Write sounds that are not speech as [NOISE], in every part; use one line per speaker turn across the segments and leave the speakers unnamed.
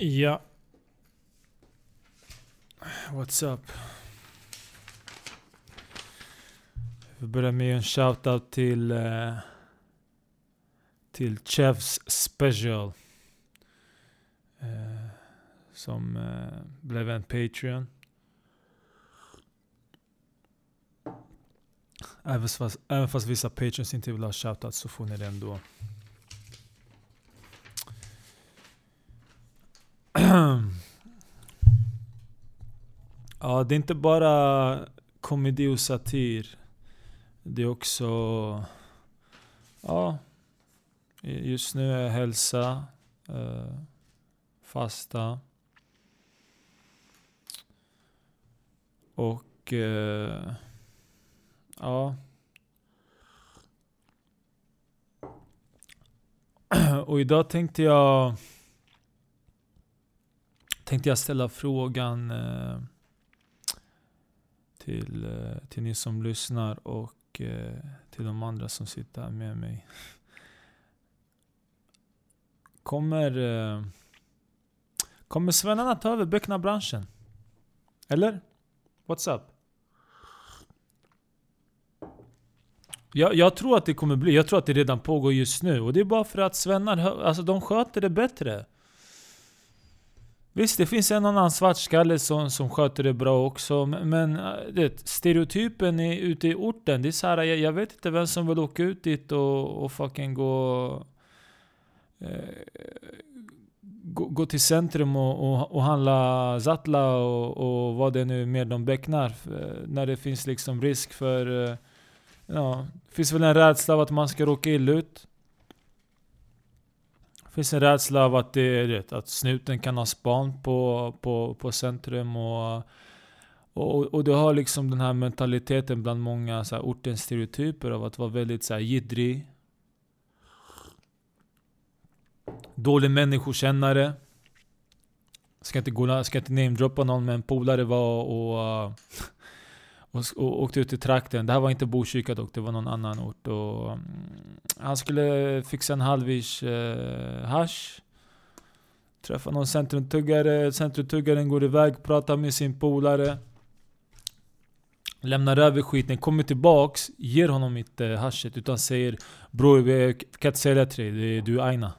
Ja. What's up? Vi börjar med en shoutout till uh, till Chefs Special. Uh, som uh, blev en Patreon. Även fast, även fast vissa Patreons inte vill ha shoutout så får ni det ändå. Ja, det är inte bara komedi och satir. Det är också... Ja, just nu är hälsa, eh, fasta. Och... Eh, ja. [CLEARS THROAT] Och idag tänkte jag tänkte jag ställa frågan eh, till, eh, till ni som lyssnar och eh, till de andra som sitter här med mig. Kommer, eh, kommer svennarna ta över Beckna-branschen? Eller? What's up? Jag, jag, tror att det kommer bli, jag tror att det redan pågår just nu. Och det är bara för att svennar, alltså de sköter det bättre. Visst, det finns en annan svartskalle som, som sköter det bra också, men äh, det, stereotypen är, ute i orten, det är så här, jag, jag, vet inte vem som vill åka ut dit och, och fucking gå, eh, gå... gå, till centrum och, och, och handla Zatla och, och vad det nu mer de becknar. När det finns liksom risk för... Eh, ja, det finns väl en rädsla av att man ska råka illa ut finns en rädsla av att, det, vet, att snuten kan ha span på, på, på centrum. Och, och, och du har liksom den här mentaliteten bland många så här, ortens stereotyper av att vara väldigt så här, jiddrig. Dålig människokännare. Ska inte, gå, ska inte namedroppa någon men polare var och och, och åkte ut i trakten. Det här var inte Botkyrka dock, det var någon annan ort. Och, um, han skulle fixa en halvish eh, hash. Träffa någon centrumtuggare. Centrumtuggaren går iväg, pratar med sin polare. Lämnar över skiten, kommer tillbaks, ger honom inte haschet utan säger Bror, jag kan inte sälja till dig, du är aina.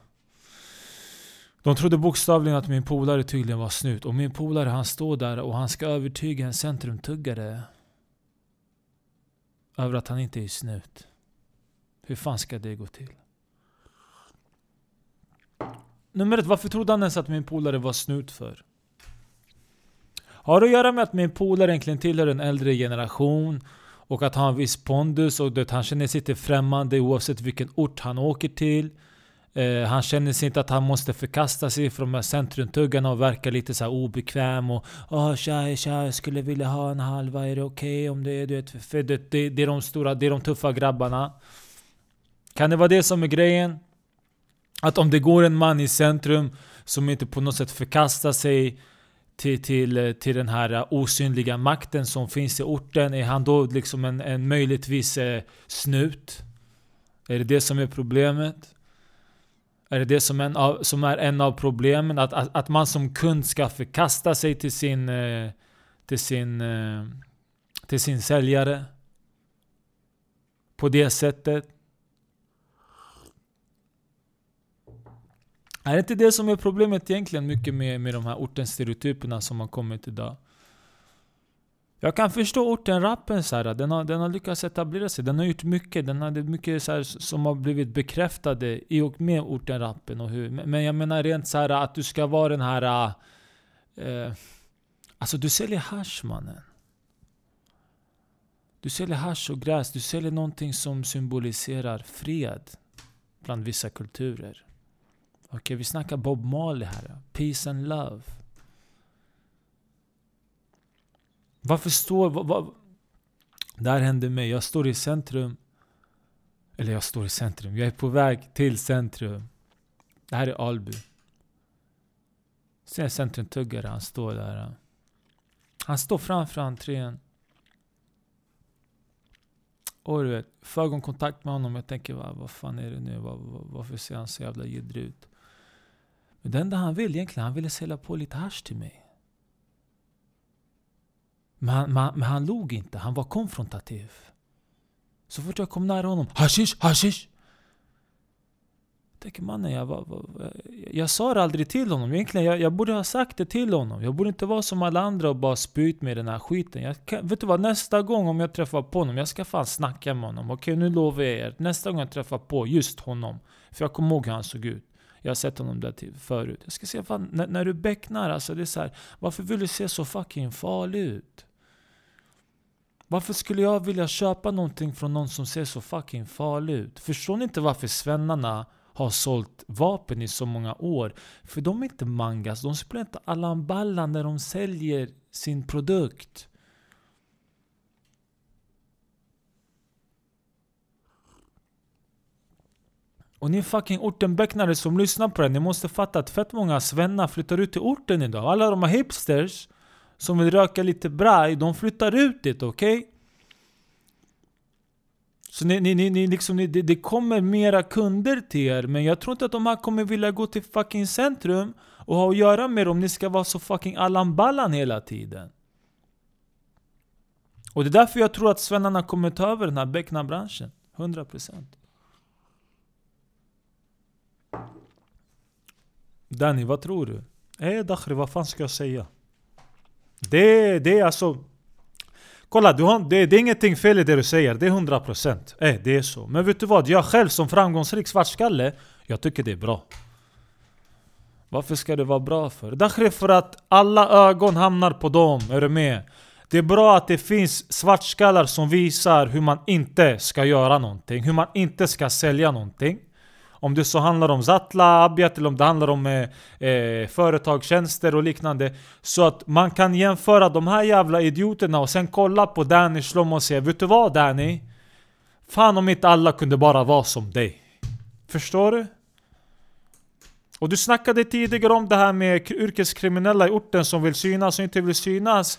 De trodde bokstavligen att min polare tydligen var snut. Och min polare han står där och han ska övertyga en centrumtuggare över att han inte är snut. Hur fan ska det gå till? Nummer ett, varför trodde han ens att min polare var snut för? Har det att göra med att min polare egentligen tillhör en äldre generation och att han har en viss pondus och att han känner sig lite främmande oavsett vilken ort han åker till. Eh, han känner sig inte att han måste förkasta sig från de här centrumtuggarna och verka lite så obekväm och Åh tja, tja, jag skulle vilja ha en halva, är det okej okay om det är du vet, för det, det, det är de stora, det är de tuffa grabbarna. Kan det vara det som är grejen? Att om det går en man i centrum som inte på något sätt förkastar sig till, till, till den här osynliga makten som finns i orten, är han då liksom en, en möjligtvis eh, snut? Är det det som är problemet? Är det det som, en av, som är en av problemen? Att, att, att, man som kund ska förkasta sig till sin, eh, till sin, eh, till sin säljare? På det sättet? Är det inte det som är problemet egentligen mycket med, med de här ortens stereotyperna som har kommit idag? Jag kan förstå orten-rappen så här. Den har, den har lyckats etablera sig. Den har gjort mycket. Den har, det är mycket så här, som har blivit bekräftade i och med orten-rappen. Och hur. Men jag menar rent så här att du ska vara den här... Eh, alltså du säljer hash mannen. Du säljer hash och gräs. Du säljer någonting som symboliserar fred bland vissa kulturer. Okej, okay, vi snackar Bob Marley här. Peace and love. Varför står... Var, var, det här hände mig. Jag står i centrum. Eller jag står i centrum. Jag är på väg till centrum. Det här är Alby. Ser en centrumtuggare. Han står där. Han står framför entrén. Och du vet, får ögonkontakt med honom. Jag tänker, vad, vad fan är det nu? Var, var, varför ser han så jävla jiddrig ut? Men det enda han vill egentligen, han ville sälja på lite hash till mig. Men han, men, men han log inte, han var konfrontativ. Så fort jag kom nära honom, hashish, hashish! Jag tänker mannen, jag, var, var, jag sa det aldrig till honom. Egentligen, jag, jag borde ha sagt det till honom. Jag borde inte vara som alla andra och bara spy ut med den här skiten. Jag kan, vet du vad? Nästa gång om jag träffar på honom, jag ska fan snacka med honom. Okej, nu lovar jag er. Nästa gång jag träffar på just honom. För jag kommer ihåg hur han såg ut. Jag har sett honom där till förut. Jag ska säga fan, när, när du becknar, alltså det är så här, Varför vill du se så fucking farlig ut? Varför skulle jag vilja köpa någonting från någon som ser så fucking farlig ut? Förstår ni inte varför svennarna har sålt vapen i så många år? För de är inte mangas, de spelar inte Allan Ballan när de säljer sin produkt. Och ni fucking ortenbecknare som lyssnar på det, ni måste fatta att fett många svennar flyttar ut till orten idag. Alla de här hipsters som vill röka lite braj, de flyttar ut dit, okej? Okay? Så ni, ni, ni, liksom, ni, det, det kommer mera kunder till er, men jag tror inte att de här kommer vilja gå till fucking centrum och ha att göra med om ni ska vara så fucking Allan Ballan hela tiden. Och det är därför jag tror att svennarna kommer ta över den här becknarbranschen. 100%. Danny, vad tror du? Eh Dakhri, vad fan ska jag säga? Det, det är alltså... Kolla, du har, det, det är ingenting fel i det du säger, det är 100% eh, det är så. Men vet du vad? Jag själv som framgångsrik svartskalle, jag tycker det är bra. Varför ska det vara bra för? Dakhri för att alla ögon hamnar på dem, är du med? Det är bra att det finns svartskallar som visar hur man inte ska göra någonting, hur man inte ska sälja någonting. Om det så handlar om Zatla, Abiat eller om det handlar om eh, eh, företagstjänster och liknande. Så att man kan jämföra de här jävla idioterna och sen kolla på Danny Shlomo och säga Vet du vad Danny? Fan om inte alla kunde bara vara som dig. Förstår du? Och du snackade tidigare om det här med yrkeskriminella i orten som vill synas och inte vill synas.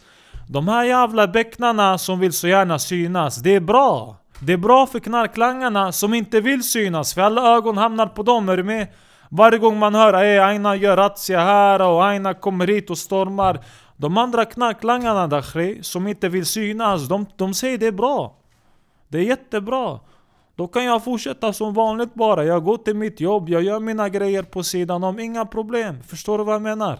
De här jävla becknarna som vill så gärna synas, det är bra. Det är bra för knarklangarna som inte vill synas, för alla ögon hamnar på dem, är du med? Varje gång man hör att Aina gör razzia här och Aina kommer hit och stormar. De andra knarklangarna Dakhri, som inte vill synas, de, de säger det är bra. Det är jättebra. Då kan jag fortsätta som vanligt bara, jag går till mitt jobb, jag gör mina grejer på sidan om, inga problem. Förstår du vad jag menar?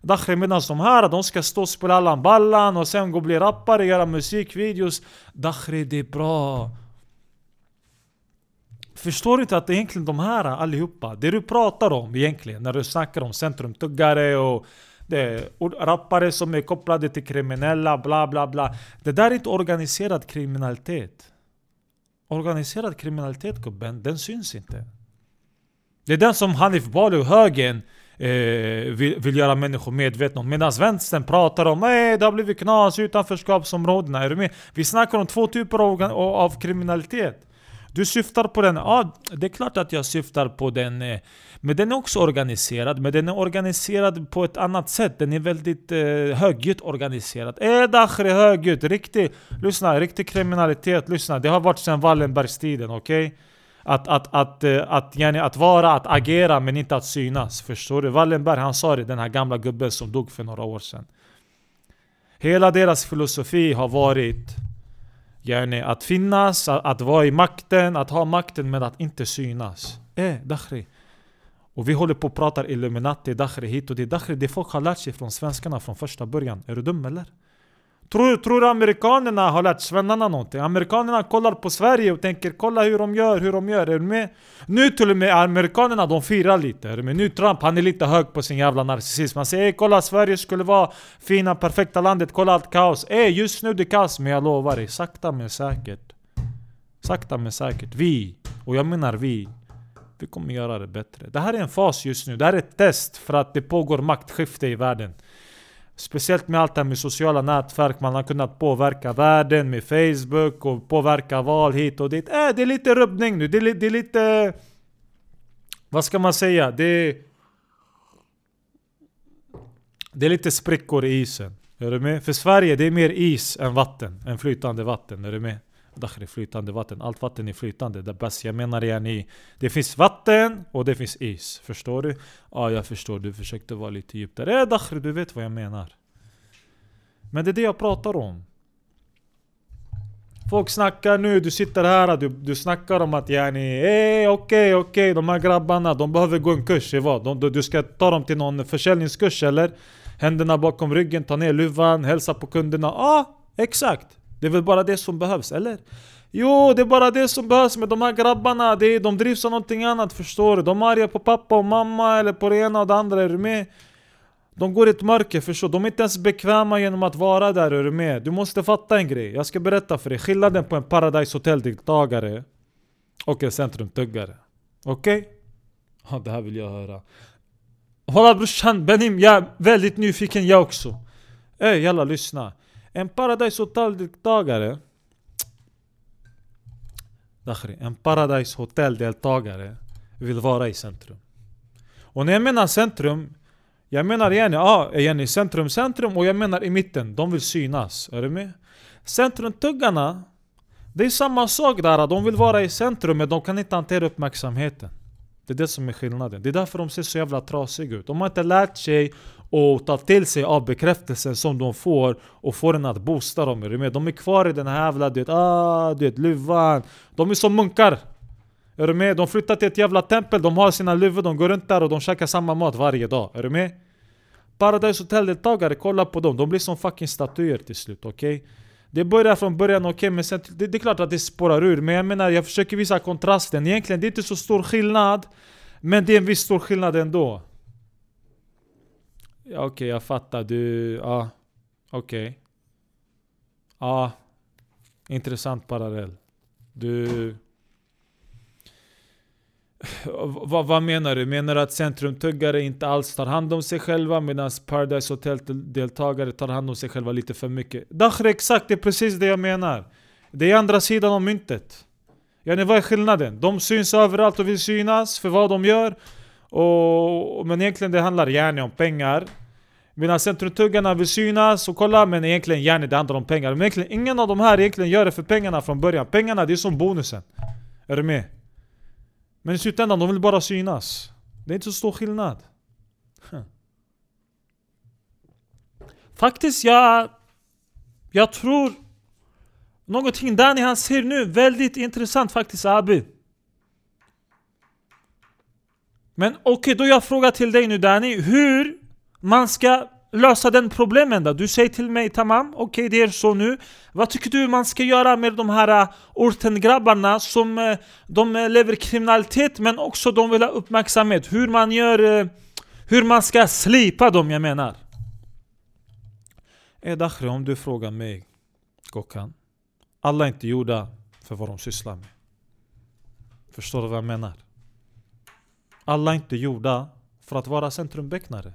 Dakhri medan de här, de ska stå och spela Allan Ballan och sen gå och bli rappare, göra musikvideos. Dakhri, det är bra. Förstår du inte att egentligen de här allihopa, det du pratar om egentligen när du snackar om centrumtuggare och det, rappare som är kopplade till kriminella, bla bla bla. Det där är inte organiserad kriminalitet. Organiserad kriminalitet gubben, den syns inte. Det är den som Hanif Bali och högern eh, vill, vill, göra människor medvetna om. Medan vänstern pratar om att det har blivit knas, i utanförskapsområdena. Är du med? Vi snackar om två typer av, av kriminalitet. Du syftar på den, ja det är klart att jag syftar på den eh, Men den är också organiserad, men den är organiserad på ett annat sätt Den är väldigt eh, högljutt organiserad Eh Dakhri högljutt, riktig, lyssna, riktig kriminalitet, lyssna Det har varit sedan Wallenbergstiden, okej? Okay? Att, att, att, eh, att, att, att vara, att agera men inte att synas. Förstår du? Wallenberg han sa det, den här gamla gubben som dog för några år sedan. Hela deras filosofi har varit yani, att finnas, att, att vara i makten, att ha makten men att inte synas. Eh, Dakhri. Och vi håller på och pratar Illuminati, Dakhri hit och dit. Dakhri, det folk har lärt sig från svenskarna från första början. Är du dum eller? Tror, tror du amerikanerna har lärt svennarna någonting? Amerikanerna kollar på Sverige och tänker kolla hur de gör, hur de gör. Är du med? Nu till och med amerikanerna de firar lite. Är du med? nu Trump han är lite hög på sin jävla narcissism. Han säger kolla Sverige skulle vara fina perfekta landet, kolla allt kaos. Ey just nu det är kaos men jag lovar dig, sakta men säkert. Sakta men säkert. Vi, och jag menar vi. Vi kommer göra det bättre. Det här är en fas just nu. Det här är ett test för att det pågår maktskifte i världen. Speciellt med allt det här med sociala nätverk, man har kunnat påverka världen med Facebook och påverka val hit och dit. Äh, det är lite rubbning nu, det är, det är lite... Vad ska man säga? Det är... Det är lite sprickor i isen. Är du med? För Sverige, det är mer is än vatten. Än flytande vatten. Är du med? Dakhri, flytande vatten. Allt vatten är flytande. Det bäst. Jag menar yani, det finns vatten och det finns is. Förstår du? Ja, jag förstår. Du försökte vara lite djupare. Eh, Dakhri, du vet vad jag menar. Men det är det jag pratar om. Folk snackar nu, du sitter här, du, du snackar om att yani, eh, okej okay, okej, okay, de här grabbarna, de behöver gå en kurs i vad? De, du ska ta dem till någon försäljningskurs eller? Händerna bakom ryggen, ta ner luvan, hälsa på kunderna. Ja, ah, exakt! Det är väl bara det som behövs, eller? Jo, det är bara det som behövs med de här grabbarna. Det är, de drivs av någonting annat, förstår du? De är arga på pappa och mamma eller på det ena och det andra, är du med? De går i ett mörker, förstår De är inte ens bekväma genom att vara där, är du med? Du måste fatta en grej. Jag ska berätta för dig. Skillnaden på en Paradise Hotel-deltagare och en centrumtuggare. Okej? Okay? Ja, det här vill jag höra. Hålla brorsan, Benim, jag är väldigt nyfiken jag också. Ey, jalla lyssna. En Paradise Hotel-deltagare Dakhri, en Paradise Hotel-deltagare vill vara i centrum. Och när jag menar centrum, jag menar igen, ja, igen i centrum, centrum och jag menar i mitten. De vill synas. Är du med? Centrumtuggarna, det är samma sak där. De vill vara i centrum men de kan inte hantera uppmärksamheten. Det är det som är skillnaden. Det är därför de ser så jävla trasiga ut. De har inte lärt sig att ta till sig av bekräftelsen som de får och får den att boosta dem. Är du med? De är kvar i den här jävla, du vet, ah, du vet, luvan. De är som munkar. Är du med? De flyttar till ett jävla tempel, de har sina luvor, de går runt där och de käkar samma mat varje dag. Är du med? Paradise Hotel-deltagare, kolla på dem. De blir som fucking statyer till slut, okej? Okay? Det börjar från början okej, okay, men sen, det, det, är klart att det spårar ur. Men jag menar, jag försöker visa kontrasten. Egentligen, det är inte så stor skillnad. Men det är en viss stor skillnad ändå. Ja, okej, okay, jag fattar. Du... Ja. Okej. Okay. Ja. Intressant parallell. Du vad, vad menar du? Menar du att centrumtuggare inte alls tar hand om sig själva medan Paradise Hotel-deltagare tar hand om sig själva lite för mycket? Dakhre, exakt, det är precis det jag menar. Det är andra sidan av myntet. Yani vad är skillnaden? De syns överallt och vill synas för vad de gör. Och, men egentligen det handlar gärna om pengar. Medan centrumtuggarna vill synas och kolla men egentligen gärna det handlar om pengar. Men egentligen ingen av de här egentligen gör det för pengarna från början. Pengarna det är som bonusen. Är du med? Men i slutändan, de vill bara synas. Det är inte så stor skillnad. Faktiskt, jag... Jag tror... Någonting Danny han ser nu, väldigt intressant faktiskt Abi. Men okej, okay, då jag frågar till dig nu Danny, hur man ska lösa den problemen då? Du säger till mig Tamam, okej okay, det är så nu. Vad tycker du man ska göra med de här eh, ortengrabbarna som eh, de eh, lever kriminalitet men också de vill ha uppmärksamhet? Hur man gör... Hur man ska slipa dem jag menar. Eh om du frågar mig Gokan. Alla är inte gjorda för vad de sysslar med. Förstår du vad jag menar? Alla är inte gjorda för att vara centrumbecknare.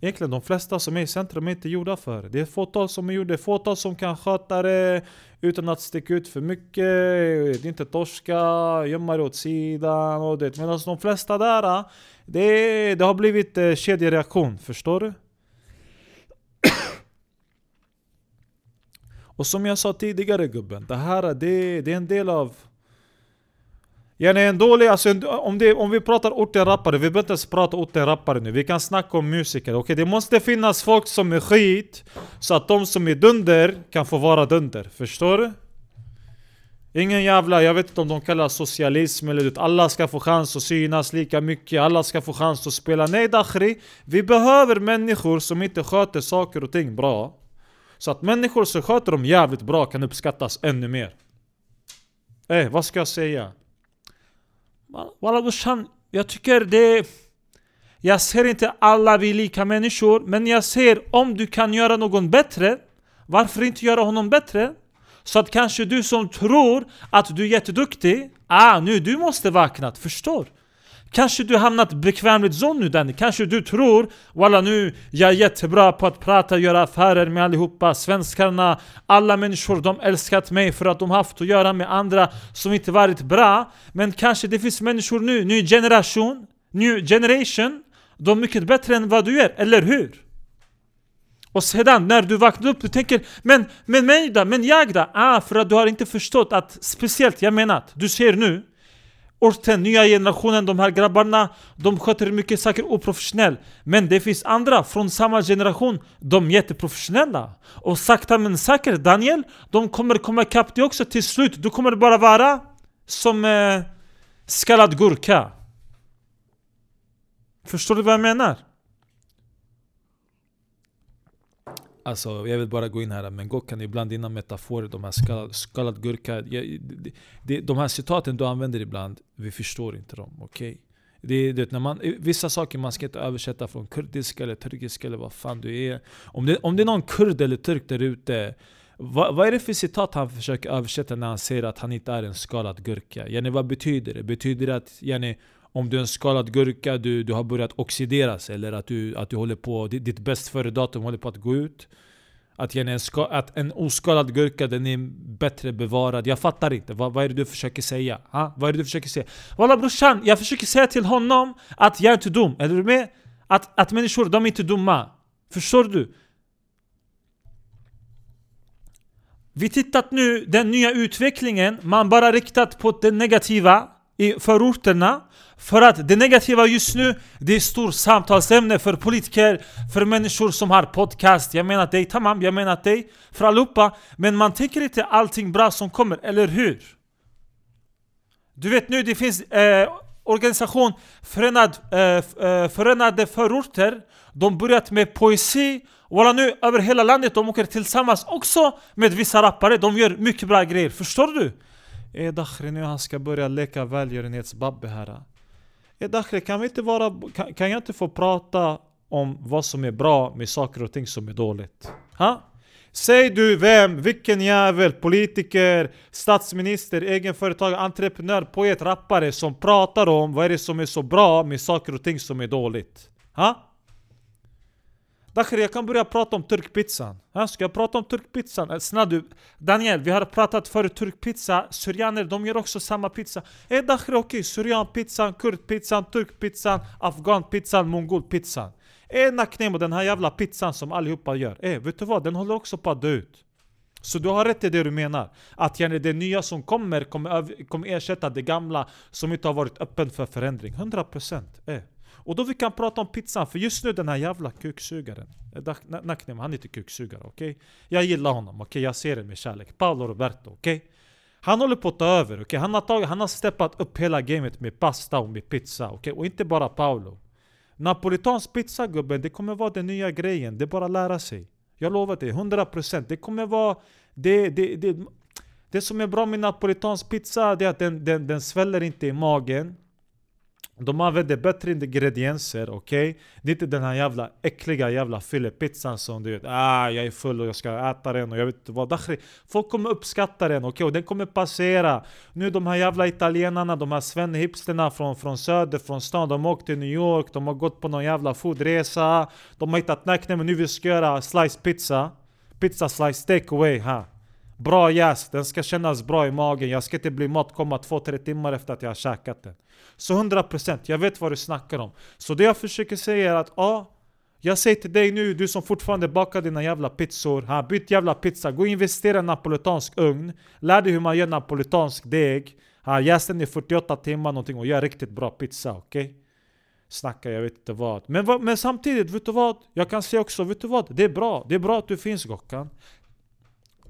Egentligen de flesta som är i centrum är inte gjorda för det. Det är fåtal som är gjorda, det är fåtal som kan sköta det utan att sticka ut för mycket, det är inte torska, gömma det åt sidan och det. Medan de flesta där, det, det har blivit eh, kedjereaktion, förstår du? och som jag sa tidigare gubben, det här det, det är en del av Yani en dålig, alltså om, det, om vi pratar ortenrappare, vi behöver inte ens prata ortenrappare nu, vi kan snacka om musiker. Okay? Det måste finnas folk som är skit, så att de som är dunder kan få vara dunder. Förstår du? Ingen jävla, jag vet inte om de kallar socialism eller du, alla ska få chans att synas lika mycket, alla ska få chans att spela. Nej Dakhri, vi behöver människor som inte sköter saker och ting bra. Så att människor som sköter dem jävligt bra kan uppskattas ännu mer. Eh, vad ska jag säga? Walla brorsan, jag tycker det... Jag ser inte alla vi lika människor, men jag ser om du kan göra någon bättre, varför inte göra honom bättre? Så att kanske du som tror att du är jätteduktig, ah nu du måste vakna, förstår? Kanske du hamnat bekvämligt så nu Danny, kanske du tror Walla nu, jag är jättebra på att prata, göra affärer med allihopa Svenskarna, alla människor de älskat mig för att de haft att göra med andra som inte varit bra Men kanske det finns människor nu, ny generation, new generation De är mycket bättre än vad du är, eller hur? Och sedan när du vaknar upp, du tänker Men, men mig då? Men jag då? Ah, för att du har inte förstått att speciellt, jag menar att du ser nu Orten, nya generationen, de här grabbarna De sköter mycket saker oprofessionellt Men det finns andra från samma generation De är jätteprofessionella. Och sakta men säkert, Daniel De kommer komma ikapp dig också till slut. Du kommer bara vara som eh, skallad gurka. Förstår du vad jag menar? Alltså jag vill bara gå in här, men Gokhan ibland dina metaforer, de här skallad, skallad gurka jag, de, de, De här citaten du använder ibland, vi förstår inte dem, okej? Okay? Det, det, när man, vissa saker man ska inte översätta från kurdiska eller turkiska eller vad fan du är Om det, om det är någon kurd eller turk där ute vad, vad är det för citat han försöker översätta när han säger att han inte är en skalad gurka? Yani, vad betyder det? Betyder det att yani, om du är en skalad gurka, du, du har börjat oxideras eller att du, att du håller på, ditt bäst före datum håller på att gå ut. Att, en, ska, att en oskalad gurka den är bättre bevarad. Jag fattar inte. Vad, vad är det du försöker säga? Ha? Vad är det du försöker säga? Walla brorsan, jag försöker säga till honom att jag är inte dum. Är du med? Att, att människor, de är inte dumma. Förstår du? Vi tittat nu den nya utvecklingen, man bara riktat på det negativa i förorterna för att det negativa just nu, det är stort samtalsämne för politiker, för människor som har podcast. Jag menar dig Tamam, jag menar dig, för allihopa. Men man tänker inte allting bra som kommer, eller hur? Du vet nu, det finns eh, organisation Förenad, eh, eh Förenade Förorter. De börjat med poesi. Walla nu, över hela landet, de åker tillsammans också med vissa rappare. De gör mycket bra grejer, förstår du? Eh Dakhri nu han ska börja leka välgörenhetsbabbe här. Eh Dakhri kan vi inte vara... Kan, kan, jag inte få prata om vad som är bra med saker och ting som är dåligt? Ha? Säg du vem, vilken jävel, politiker, statsminister, egenföretagare, entreprenör, poet, rappare som pratar om vad är det som är så bra med saker och ting som är dåligt? Ha? Dakhri, jag kan börja prata om turkpizzan. Ska jag prata om turkpizzan? Eh, snälla du, Daniel, vi har pratat förut turkpizza. Syrianer, de gör också samma pizza. Eh Dakhri, okej. Okay. Syrianpizzan, kurdpizzan, turkpizzan, afghanpizzan, mongolpizzan. Eh Naknemo, den här jävla pizzan som allihopa gör. Eh, vet du vad? Den håller också på att dö ut. Så du har rätt i det du menar. Att det nya som kommer kommer, kommer ersätta det gamla som inte har varit öppen för förändring. 100% eh. Och då vi kan prata om pizzan, för just nu den här jävla kuksugaren eh, Naknem, han är inte kuksugare, okej? Okay? Jag gillar honom, okej? Okay? Jag ser det med kärlek Paolo Roberto, okej? Okay? Han håller på att ta över, okej? Okay? Han, har tagit, han har steppat upp hela gamet med pasta och med pizza, okej? Och inte bara Paolo Napolitans pizza gubben, det kommer vara den nya grejen, det är bara att lära sig Jag lovar dig, 100% Det kommer vara... Det, det, det, det som är bra med napolitansk pizza, det är att den, den, den sväller inte i magen de använder bättre ingredienser, okej? Okay? Det är inte den här jävla äckliga jävla fyllepizzan som du vet ah, jag är full och jag ska äta den och jag vet inte vad Dakhri, Folk kommer uppskatta den, okej? Okay? Och den kommer passera Nu de här jävla italienarna, de här svennehipsterna från, från söder, från stan De har åkt till New York, de har gått på någon jävla foodresa De har hittat, nej men nu vi ska göra slice pizza Pizza slice takeaway här Bra jäst, den ska kännas bra i magen. Jag ska inte bli matkomma 2-3 timmar efter att jag har käkat den. Så 100%, jag vet vad du snackar om. Så det jag försöker säga är att ja, jag säger till dig nu, du som fortfarande bakar dina jävla pizzor. Ha, byt jävla pizza, gå och investera i en napolitansk ugn. Lär dig hur man gör napolitansk deg. Ha, jäs den i 48 timmar någonting och gör riktigt bra pizza, okej? Okay? Snacka jag vet inte vad. Men, men samtidigt, vet du vad? Jag kan säga också, vet du vad? Det är bra. Det är bra att du finns Gockan.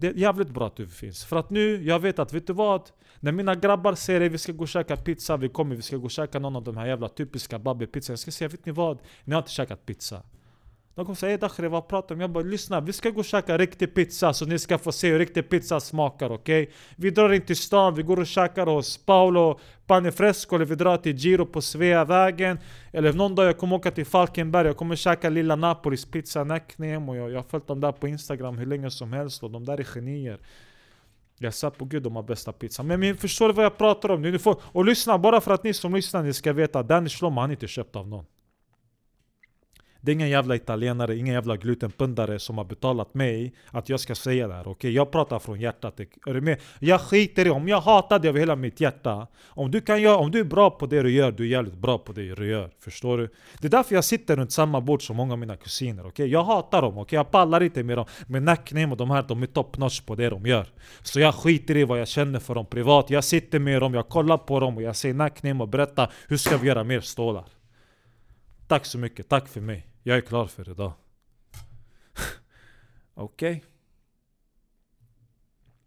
Det är jävligt bra att du finns. För att nu, jag vet att, vet du vad? När mina grabbar säger att vi ska gå och käka pizza, vi kommer, vi ska gå och käka någon av de här jävla typiska babbe-pizzorna. Jag ska säga, vet ni vad? Ni har inte käkat pizza. De kommer säga 'Ey Dakhri vad pratar du om?' Jag bara 'Lyssna, vi ska gå och käka riktig pizza så ni ska få se hur riktig pizza smakar, okej? Okay? Vi drar in till stan, vi går och käkar hos Paolo Panifresco, eller vi drar till Giro på Sveavägen Eller någon dag jag kommer åka till Falkenberg, jag kommer käka Lilla Napolis pizza Näcknem och jag, jag har följt dem där på Instagram hur länge som helst och de där är genier jag sa på gud de har bästa pizza. Men, men förstår du vad jag pratar om? Ni får, och lyssna, bara för att ni som lyssnar ni ska veta Danny Shlomo han är inte köpt av någon.
Det är ingen jävla italienare, ingen jävla glutenpundare som har betalat mig att jag ska säga det här. Okej, okay? jag pratar från hjärtat. Är du med? Jag skiter i om jag hatar dig av hela mitt hjärta. Om du, kan göra, om du är bra på det du gör, du är jävligt bra på det du gör. Förstår du? Det är därför jag sitter runt samma bord som många av mina kusiner. Okay? Jag hatar dem, okay? jag pallar inte med dem. Men Nacknem och de här, de är top notch på det de gör. Så jag skiter i vad jag känner för dem privat. Jag sitter med dem, jag kollar på dem och jag säger Nacknem och berättar hur ska vi göra mer stålar. Tack så mycket, tack för mig. Jag är klar för idag. [LAUGHS] Okej.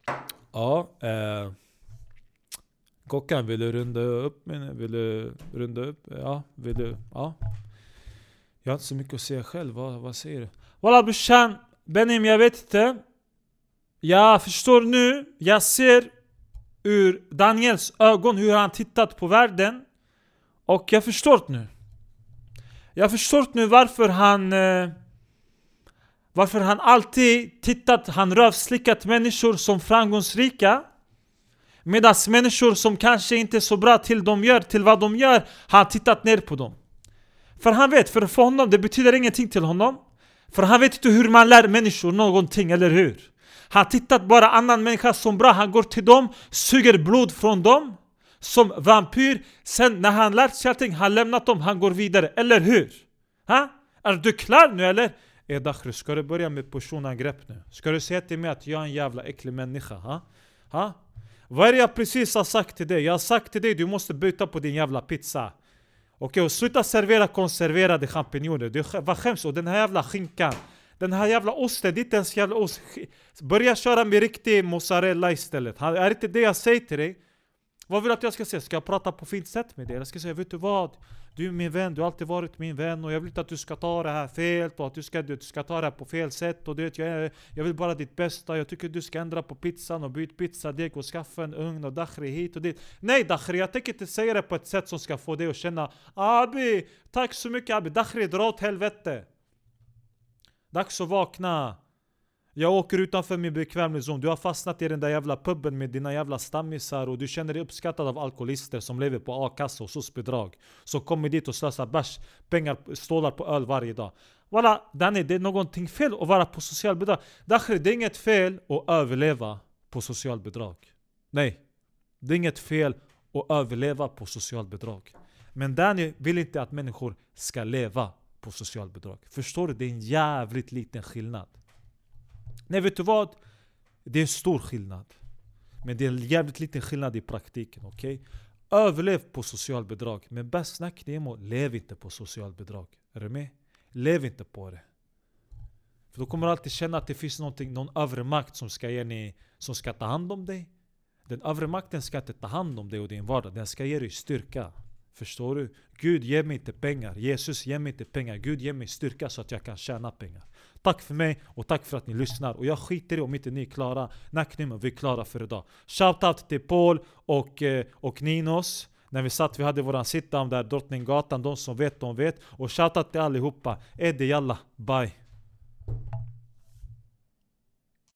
Okay. Ja, eh. Kockan, vill du runda upp? Vill du runda upp? Ja, vill du? Ja. Jag har inte så mycket att säga själv, vad, vad säger du? Walla brorsan, Benim jag vet inte. Jag förstår nu, jag ser ur Daniels ögon hur han tittat på världen. Och jag förstår nu. Jag har förstått nu varför han... Eh, varför han alltid tittat, han rövslickat människor som framgångsrika. Medan människor som kanske inte är så bra till, de gör, till vad de gör, han tittat ner på dem. För han vet, för, för honom, det betyder ingenting till honom. För han vet inte hur man lär människor någonting, eller hur? Han tittat bara annan människa som bra, han går till dem, suger blod från dem som vampyr. Sen när han lärt sig allting, han lämnat dem, han går vidare. Eller hur? Ha? Är du klar nu eller? Ey ska du börja med personangrepp nu? Ska du säga till mig att jag är en jävla äcklig människa? Ha? Ha? Vad är det jag precis har sagt till dig? Jag har sagt till dig du måste byta på din jävla pizza. Okej, okay, och sluta servera konserverade champinjoner. Vad skäms Och den här jävla skinkan. Den här jävla osten, det är inte ens jävla ost. Börja köra med riktig mozzarella istället. Är det inte det jag säger till dig? Vad vill du att jag ska säga? Ska jag prata på fint sätt med dig? Jag ska säga, vet du vad? Du är min vän, du har alltid varit min vän och jag vill inte att du ska ta det här fel och att du ska, du ska ta det här på fel sätt och det, jag, jag vill bara ditt bästa, jag tycker du ska ändra på pizzan och byt pizzadeg och skaffa en ugn och Dakhri hit och dit. Nej Dakhri, jag tänker inte säga det på ett sätt som ska få dig att känna Abi, tack så mycket Abi, Dakhri dra åt helvete. Dags att vakna. Jag åker utanför min bekvämlighetszon, du har fastnat i den där jävla puben med dina jävla stammisar och du känner dig uppskattad av alkoholister som lever på a-kassa och soc-bidrag. Som kommer dit och slösar bärs, pengar, stålar på öl varje dag. Walla, Danny, det är någonting fel att vara på socialbidrag. Dakhri, det är inget fel att överleva på socialbidrag. Nej, det är inget fel att överleva på socialbidrag. Men Danny vill inte att människor ska leva på socialbidrag. Förstår du? Det är en jävligt liten skillnad. Nej vet du vad? Det är en stor skillnad. Men det är en jävligt liten skillnad i praktiken, okej? Okay? Överlev på socialbidrag. Men bäst snack Nemo, lev inte på socialbidrag. Är du med? Lev inte på det. För då kommer du alltid känna att det finns någon övre makt som ska, ge ni, som ska ta hand om dig. Den övre makten ska inte ta hand om dig och din vardag. Den ska ge dig styrka. Förstår du? Gud ge mig inte pengar. Jesus ge mig inte pengar. Gud ge mig styrka så att jag kan tjäna pengar. Tack för mig och tack för att ni lyssnar. Och jag skiter i om inte ni är klara. Nacknummer, vi är klara för idag. Shoutout till Paul och, eh, och Ninos. När vi satt, vi hade våran sit-down där, Drottninggatan. De som vet, de vet. Och shoutout till allihopa. Eddie jalla, bye.